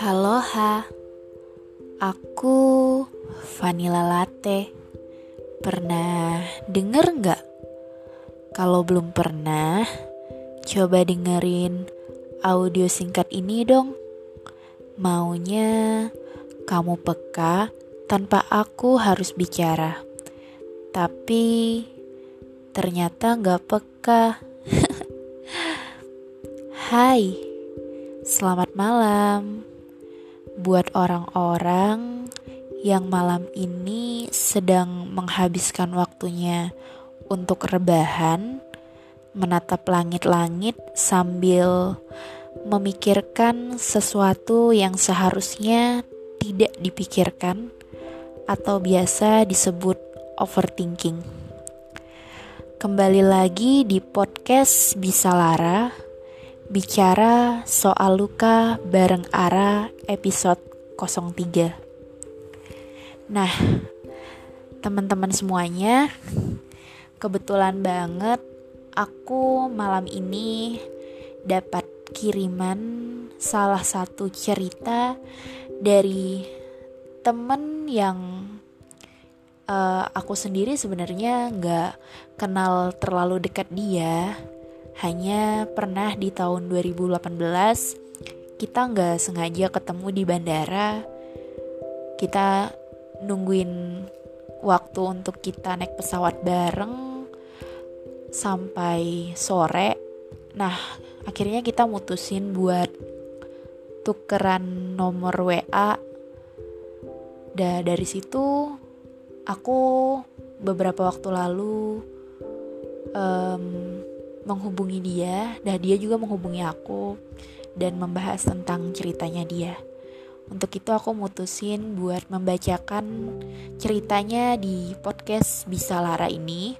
Halo Ha, aku Vanilla Latte. Pernah denger nggak? Kalau belum pernah, coba dengerin audio singkat ini dong. Maunya kamu peka tanpa aku harus bicara. Tapi ternyata nggak peka. Hai, selamat malam buat orang-orang yang malam ini sedang menghabiskan waktunya untuk rebahan, menatap langit-langit sambil memikirkan sesuatu yang seharusnya tidak dipikirkan atau biasa disebut overthinking. Kembali lagi di podcast Bisa Lara bicara soal luka bareng Ara episode 03. Nah, teman-teman semuanya, kebetulan banget aku malam ini dapat kiriman salah satu cerita dari temen yang uh, aku sendiri sebenarnya nggak kenal terlalu dekat dia hanya pernah di tahun 2018 kita nggak sengaja ketemu di bandara. Kita nungguin waktu untuk kita naik pesawat bareng sampai sore. Nah, akhirnya kita mutusin buat tukeran nomor WA. Dan dari situ aku beberapa waktu lalu um, menghubungi dia dan dia juga menghubungi aku dan membahas tentang ceritanya dia. Untuk itu aku mutusin buat membacakan ceritanya di podcast Bisa Lara ini.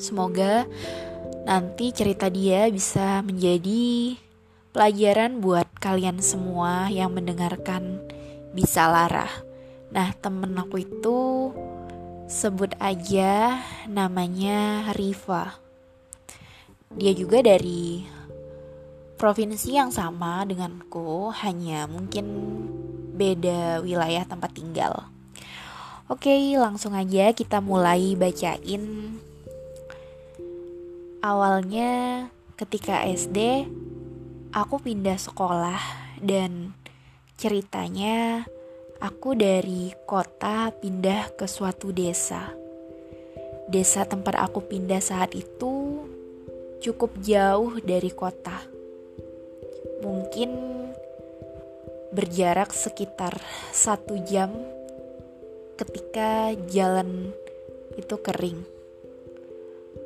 Semoga nanti cerita dia bisa menjadi pelajaran buat kalian semua yang mendengarkan Bisa Lara. Nah, temen aku itu sebut aja namanya Riva. Dia juga dari provinsi yang sama denganku, hanya mungkin beda wilayah tempat tinggal. Oke, langsung aja kita mulai bacain. Awalnya ketika SD, aku pindah sekolah dan ceritanya aku dari kota pindah ke suatu desa. Desa tempat aku pindah saat itu cukup jauh dari kota. Mungkin berjarak sekitar satu jam ketika jalan itu kering.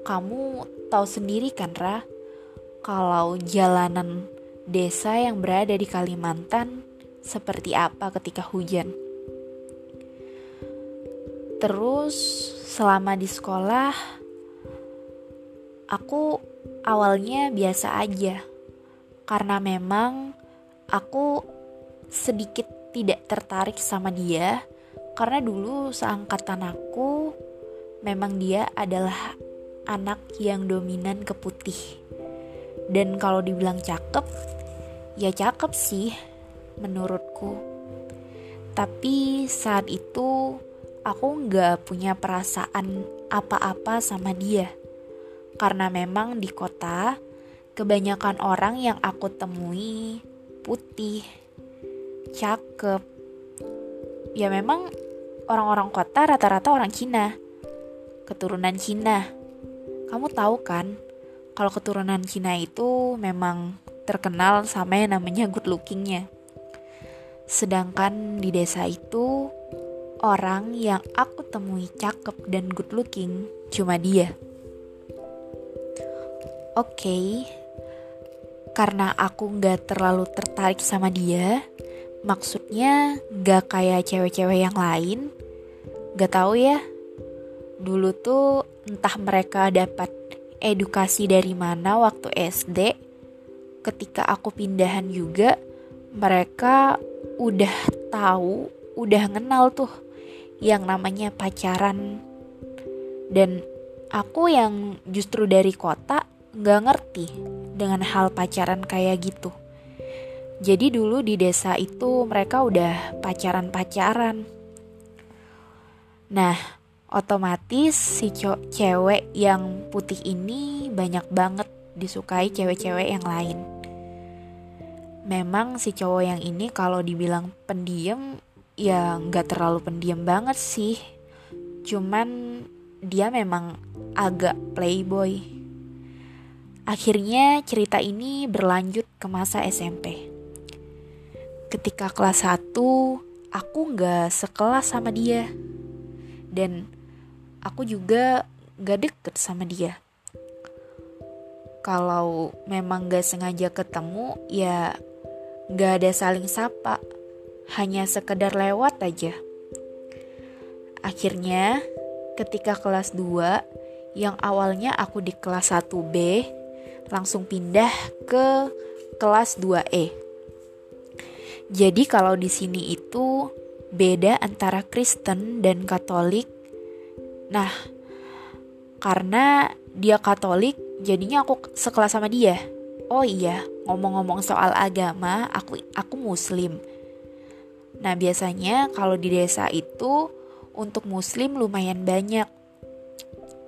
Kamu tahu sendiri kan, Ra, kalau jalanan desa yang berada di Kalimantan seperti apa ketika hujan. Terus selama di sekolah aku awalnya biasa aja. Karena memang aku sedikit tidak tertarik sama dia. Karena dulu seangkatan aku memang dia adalah anak yang dominan ke putih. Dan kalau dibilang cakep ya cakep sih menurutku. Tapi saat itu aku nggak punya perasaan apa-apa sama dia karena memang di kota kebanyakan orang yang aku temui putih, cakep. Ya memang orang-orang kota rata-rata orang Cina. Keturunan Cina. Kamu tahu kan kalau keturunan Cina itu memang terkenal sama yang namanya good lookingnya. Sedangkan di desa itu orang yang aku temui cakep dan good looking cuma dia. Oke, okay, karena aku nggak terlalu tertarik sama dia, maksudnya nggak kayak cewek-cewek yang lain. Gak tahu ya, dulu tuh entah mereka dapat edukasi dari mana waktu SD. Ketika aku pindahan juga, mereka udah tahu, udah kenal tuh yang namanya pacaran. Dan aku yang justru dari kota nggak ngerti dengan hal pacaran kayak gitu. Jadi dulu di desa itu mereka udah pacaran-pacaran. Nah, otomatis si cewek yang putih ini banyak banget disukai cewek-cewek yang lain. Memang si cowok yang ini kalau dibilang pendiam ya nggak terlalu pendiam banget sih. Cuman dia memang agak playboy. Akhirnya cerita ini berlanjut ke masa SMP ketika kelas 1 aku nggak sekelas sama dia. Dan aku juga gak deket sama dia. Kalau memang gak sengaja ketemu ya gak ada saling sapa. Hanya sekedar lewat aja. Akhirnya ketika kelas 2 yang awalnya aku di kelas 1B langsung pindah ke kelas 2E jadi kalau di sini itu beda antara Kristen dan Katolik. Nah, karena dia Katolik, jadinya aku sekelas sama dia. Oh iya, ngomong-ngomong soal agama, aku aku Muslim. Nah, biasanya kalau di desa itu untuk Muslim lumayan banyak.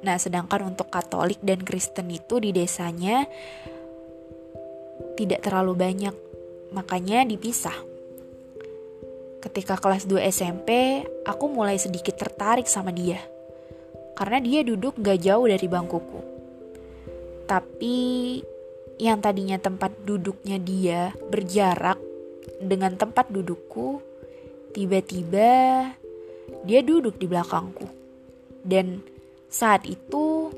Nah, sedangkan untuk Katolik dan Kristen itu di desanya tidak terlalu banyak makanya dipisah. Ketika kelas 2 SMP, aku mulai sedikit tertarik sama dia. Karena dia duduk gak jauh dari bangkuku. Tapi yang tadinya tempat duduknya dia berjarak dengan tempat dudukku, tiba-tiba dia duduk di belakangku. Dan saat itu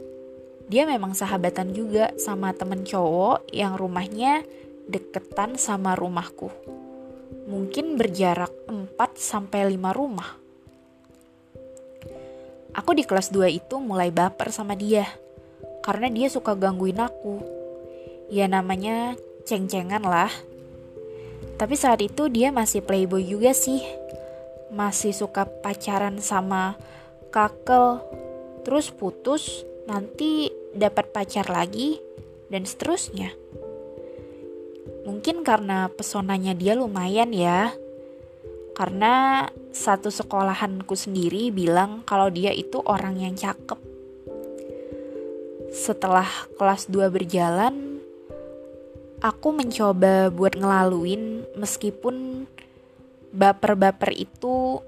dia memang sahabatan juga sama temen cowok yang rumahnya deketan sama rumahku. Mungkin berjarak 4 sampai 5 rumah. Aku di kelas 2 itu mulai baper sama dia karena dia suka gangguin aku. Ya namanya ceng-cengan lah. Tapi saat itu dia masih playboy juga sih. Masih suka pacaran sama kakel, terus putus, nanti dapat pacar lagi, dan seterusnya. Mungkin karena pesonanya dia lumayan ya. Karena satu sekolahanku sendiri bilang kalau dia itu orang yang cakep. Setelah kelas 2 berjalan, aku mencoba buat ngelaluin meskipun baper-baper itu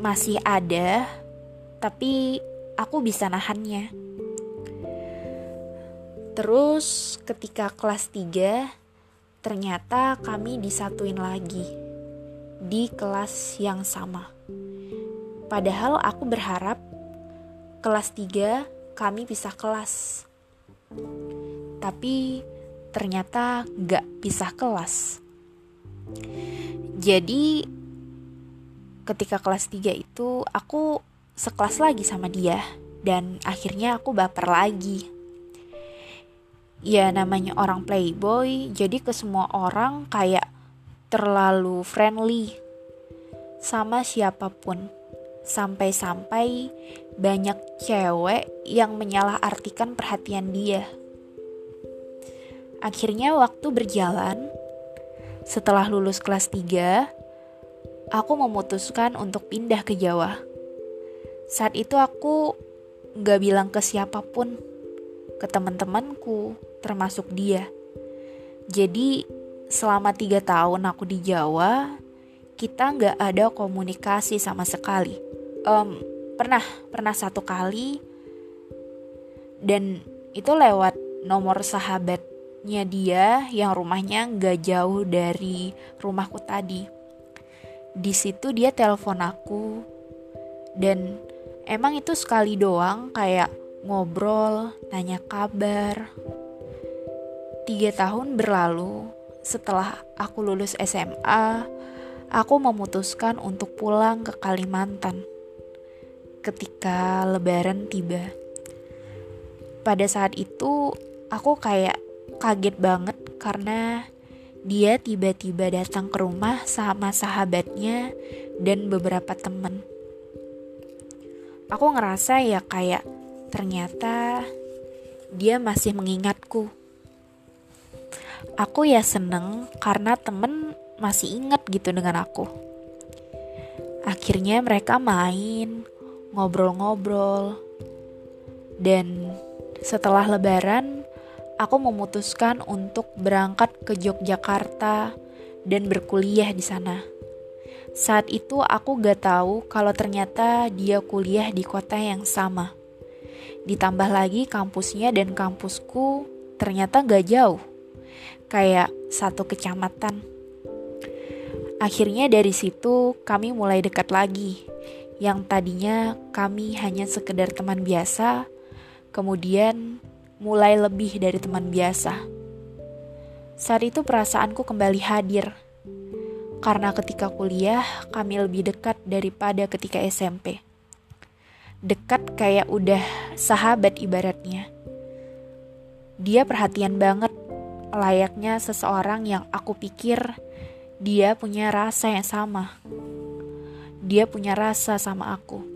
masih ada, tapi aku bisa nahannya. Terus ketika kelas 3 Ternyata kami disatuin lagi di kelas yang sama. Padahal aku berharap kelas 3 kami pisah kelas. Tapi ternyata gak pisah kelas. Jadi ketika kelas 3 itu aku sekelas lagi sama dia dan akhirnya aku baper lagi. Ya namanya orang playboy jadi ke semua orang kayak terlalu friendly sama siapa pun. Sampai-sampai banyak cewek yang menyalahartikan perhatian dia. Akhirnya waktu berjalan setelah lulus kelas 3 aku memutuskan untuk pindah ke Jawa saat itu aku gak bilang ke siapa pun ke teman-temanku termasuk dia. Jadi selama tiga tahun aku di Jawa, kita nggak ada komunikasi sama sekali. Um, pernah, pernah satu kali, dan itu lewat nomor sahabatnya dia yang rumahnya nggak jauh dari rumahku tadi. Di situ dia telepon aku, dan emang itu sekali doang kayak ngobrol, tanya kabar, Tiga tahun berlalu setelah aku lulus SMA, aku memutuskan untuk pulang ke Kalimantan. Ketika Lebaran tiba, pada saat itu aku kayak kaget banget karena dia tiba-tiba datang ke rumah sama sahabatnya dan beberapa temen. Aku ngerasa ya kayak ternyata dia masih mengingatku. Aku ya seneng karena temen masih ingat gitu dengan aku. Akhirnya mereka main, ngobrol-ngobrol. Dan setelah lebaran, aku memutuskan untuk berangkat ke Yogyakarta dan berkuliah di sana. Saat itu aku gak tahu kalau ternyata dia kuliah di kota yang sama. Ditambah lagi kampusnya dan kampusku ternyata gak jauh. Kayak satu kecamatan. Akhirnya dari situ kami mulai dekat lagi. Yang tadinya kami hanya sekedar teman biasa, kemudian mulai lebih dari teman biasa. Saat itu perasaanku kembali hadir. Karena ketika kuliah, kami lebih dekat daripada ketika SMP dekat kayak udah sahabat ibaratnya. Dia perhatian banget, layaknya seseorang yang aku pikir dia punya rasa yang sama. Dia punya rasa sama aku.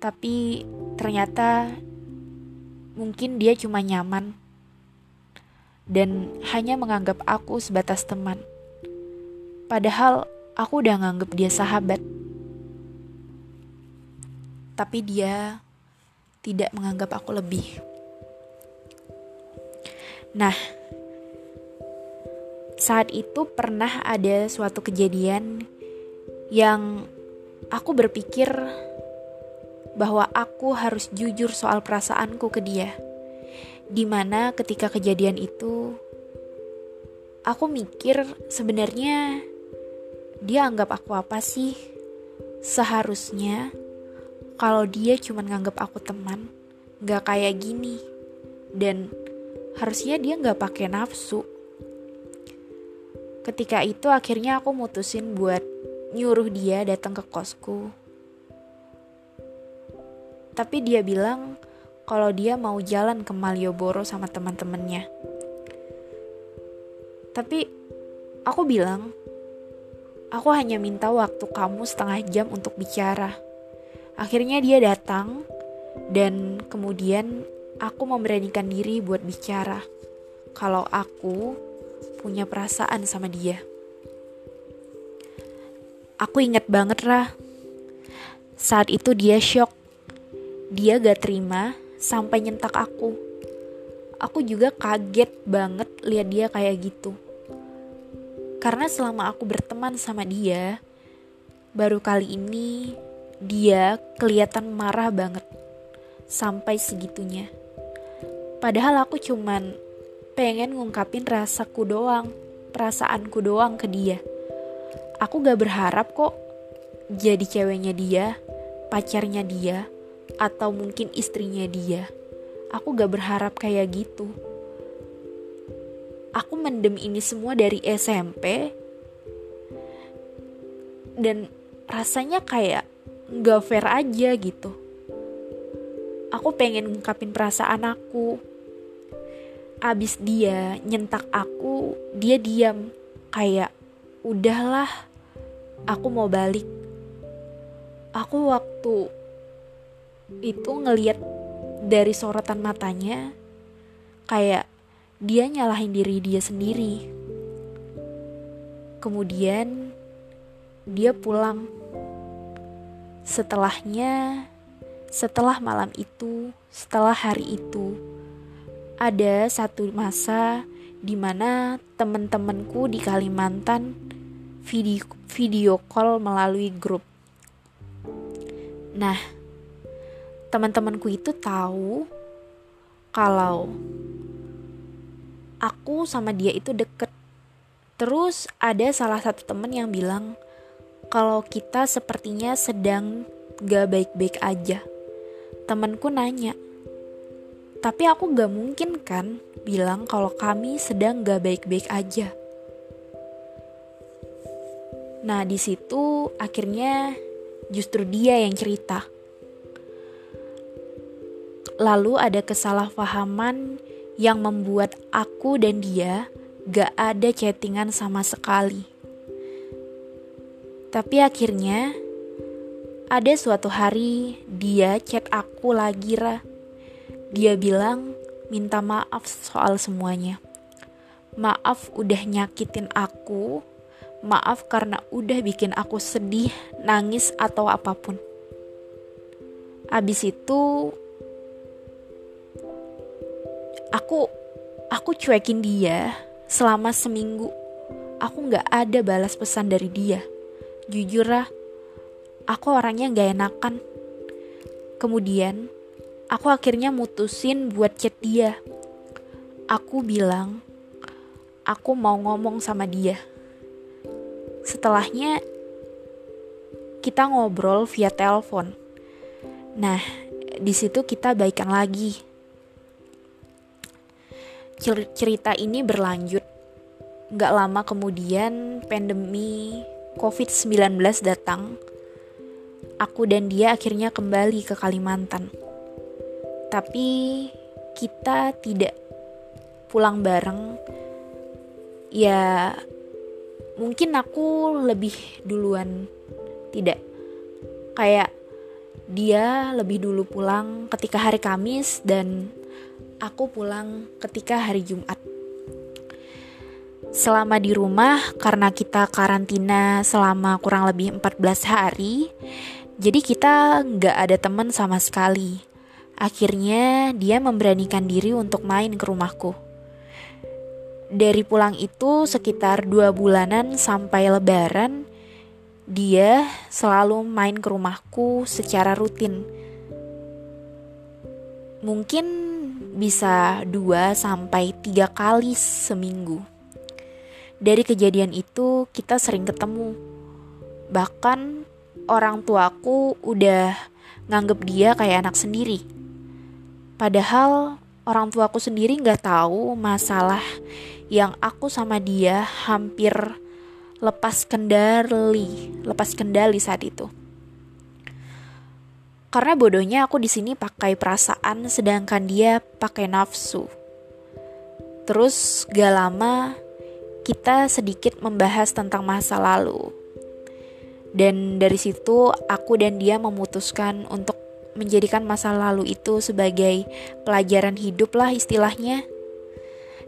Tapi ternyata mungkin dia cuma nyaman dan hanya menganggap aku sebatas teman. Padahal aku udah nganggap dia sahabat tapi dia tidak menganggap aku lebih. Nah, saat itu pernah ada suatu kejadian yang aku berpikir bahwa aku harus jujur soal perasaanku ke dia. Di mana ketika kejadian itu, aku mikir sebenarnya dia anggap aku apa sih? Seharusnya kalau dia cuma nganggap aku teman, gak kayak gini. Dan harusnya dia gak pakai nafsu. Ketika itu akhirnya aku mutusin buat nyuruh dia datang ke kosku. Tapi dia bilang kalau dia mau jalan ke Malioboro sama teman-temannya. Tapi aku bilang, aku hanya minta waktu kamu setengah jam untuk bicara. Akhirnya dia datang dan kemudian aku memberanikan diri buat bicara kalau aku punya perasaan sama dia. Aku inget banget Rah. Saat itu dia shock. Dia gak terima sampai nyentak aku. Aku juga kaget banget lihat dia kayak gitu. Karena selama aku berteman sama dia, baru kali ini dia kelihatan marah banget sampai segitunya. Padahal aku cuman pengen ngungkapin rasaku doang, perasaanku doang ke dia. Aku gak berharap kok jadi ceweknya dia, pacarnya dia, atau mungkin istrinya dia. Aku gak berharap kayak gitu. Aku mendem ini semua dari SMP dan rasanya kayak gak fair aja gitu. Aku pengen ngungkapin perasaan aku. Abis dia nyentak aku, dia diam. Kayak, udahlah, aku mau balik. Aku waktu itu ngeliat dari sorotan matanya, kayak dia nyalahin diri dia sendiri. Kemudian dia pulang Setelahnya, setelah malam itu, setelah hari itu, ada satu masa di mana teman-temanku di Kalimantan video, video call melalui grup. Nah, teman-temanku itu tahu kalau aku sama dia itu deket. Terus ada salah satu temen yang bilang, kalau kita sepertinya sedang gak baik-baik aja. Temanku nanya, tapi aku gak mungkin kan bilang kalau kami sedang gak baik-baik aja. Nah, di situ akhirnya justru dia yang cerita. Lalu ada kesalahpahaman yang membuat aku dan dia gak ada chattingan sama sekali. Tapi akhirnya ada suatu hari dia chat aku lagi Ra. dia bilang minta maaf soal semuanya. Maaf udah nyakitin aku, maaf karena udah bikin aku sedih, nangis, atau apa pun. Abis itu, aku aku cuekin dia selama seminggu. Aku nggak ada balas pesan dari dia. Jujur lah, aku orangnya nggak enakan. Kemudian, aku akhirnya mutusin buat chat dia. Aku bilang, aku mau ngomong sama dia setelahnya kita ngobrol via telepon. Nah, di situ kita baikan lagi. Cerita ini berlanjut. Gak lama kemudian pandemi COVID-19 datang. Aku dan dia akhirnya kembali ke Kalimantan. Tapi kita tidak pulang bareng. Ya, mungkin aku lebih duluan tidak kayak dia lebih dulu pulang ketika hari Kamis dan aku pulang ketika hari Jumat. Selama di rumah karena kita karantina selama kurang lebih 14 hari, jadi kita nggak ada teman sama sekali. Akhirnya dia memberanikan diri untuk main ke rumahku dari pulang itu sekitar dua bulanan sampai lebaran dia selalu main ke rumahku secara rutin mungkin bisa dua sampai tiga kali seminggu. Dari kejadian itu kita sering ketemu. Bahkan orang tuaku udah nganggep dia kayak anak sendiri. Padahal orang tuaku sendiri nggak tahu masalah yang aku sama dia hampir lepas kendali, lepas kendali saat itu. Karena bodohnya aku di sini pakai perasaan sedangkan dia pakai nafsu. Terus gak lama kita sedikit membahas tentang masa lalu. Dan dari situ aku dan dia memutuskan untuk menjadikan masa lalu itu sebagai pelajaran hidup lah istilahnya.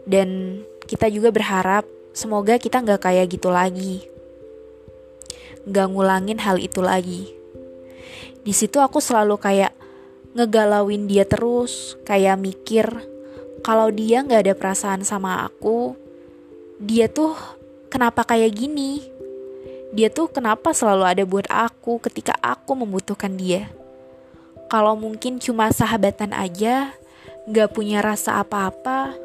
Dan kita juga berharap semoga kita nggak kayak gitu lagi. Nggak ngulangin hal itu lagi. Di situ aku selalu kayak ngegalauin dia terus, kayak mikir kalau dia nggak ada perasaan sama aku, dia tuh kenapa kayak gini? Dia tuh kenapa selalu ada buat aku ketika aku membutuhkan dia? Kalau mungkin cuma sahabatan aja, gak punya rasa apa-apa,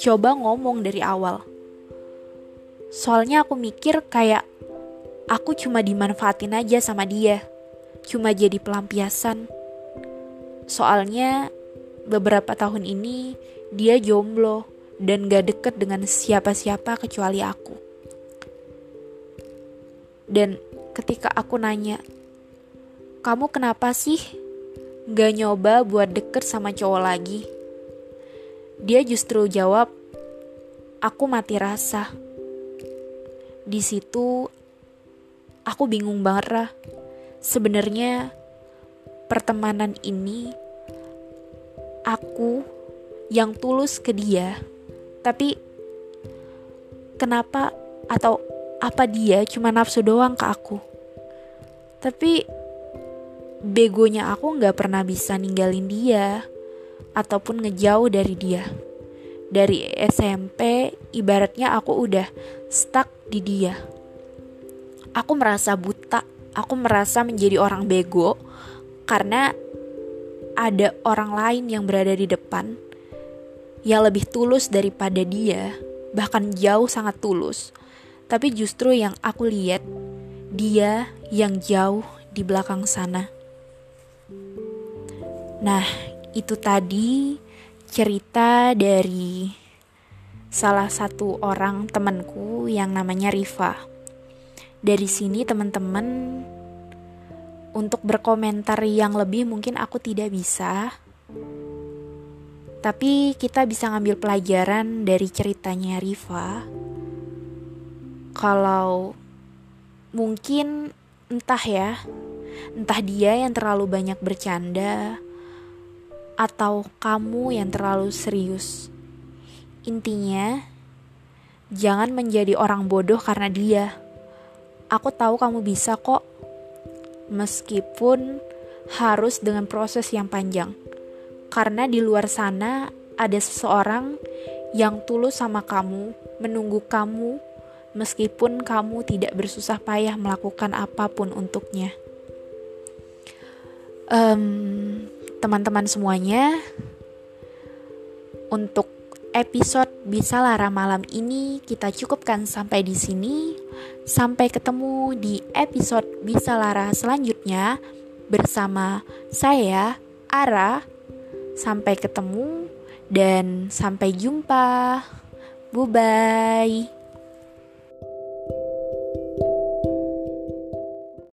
coba ngomong dari awal. Soalnya aku mikir kayak aku cuma dimanfaatin aja sama dia. Cuma jadi pelampiasan. Soalnya beberapa tahun ini dia jomblo dan gak deket dengan siapa-siapa kecuali aku. Dan ketika aku nanya, kamu kenapa sih gak nyoba buat deket sama cowok lagi? Dia justru jawab, "Aku mati rasa." Di situ aku bingung banget, lah. Sebenarnya pertemanan ini aku yang tulus ke dia, tapi kenapa atau apa dia cuma nafsu doang ke aku? Tapi begonya aku nggak pernah bisa ninggalin dia ataupun ngejauh dari dia. Dari SMP, ibaratnya aku udah stuck di dia. Aku merasa buta, aku merasa menjadi orang bego karena ada orang lain yang berada di depan yang lebih tulus daripada dia, bahkan jauh sangat tulus. Tapi justru yang aku lihat, dia yang jauh di belakang sana. Nah, itu tadi cerita dari salah satu orang temanku yang namanya Riva. Dari sini teman-teman untuk berkomentar yang lebih mungkin aku tidak bisa. Tapi kita bisa ngambil pelajaran dari ceritanya Riva. Kalau mungkin entah ya, entah dia yang terlalu banyak bercanda atau kamu yang terlalu serius. Intinya, jangan menjadi orang bodoh karena dia. Aku tahu kamu bisa kok, meskipun harus dengan proses yang panjang, karena di luar sana ada seseorang yang tulus sama kamu, menunggu kamu, meskipun kamu tidak bersusah payah melakukan apa pun untuknya. Um, teman-teman semuanya, untuk episode Bisa Lara malam ini kita cukupkan sampai di sini. Sampai ketemu di episode Bisa Lara selanjutnya bersama saya, Ara. Sampai ketemu dan sampai jumpa. Bye bye.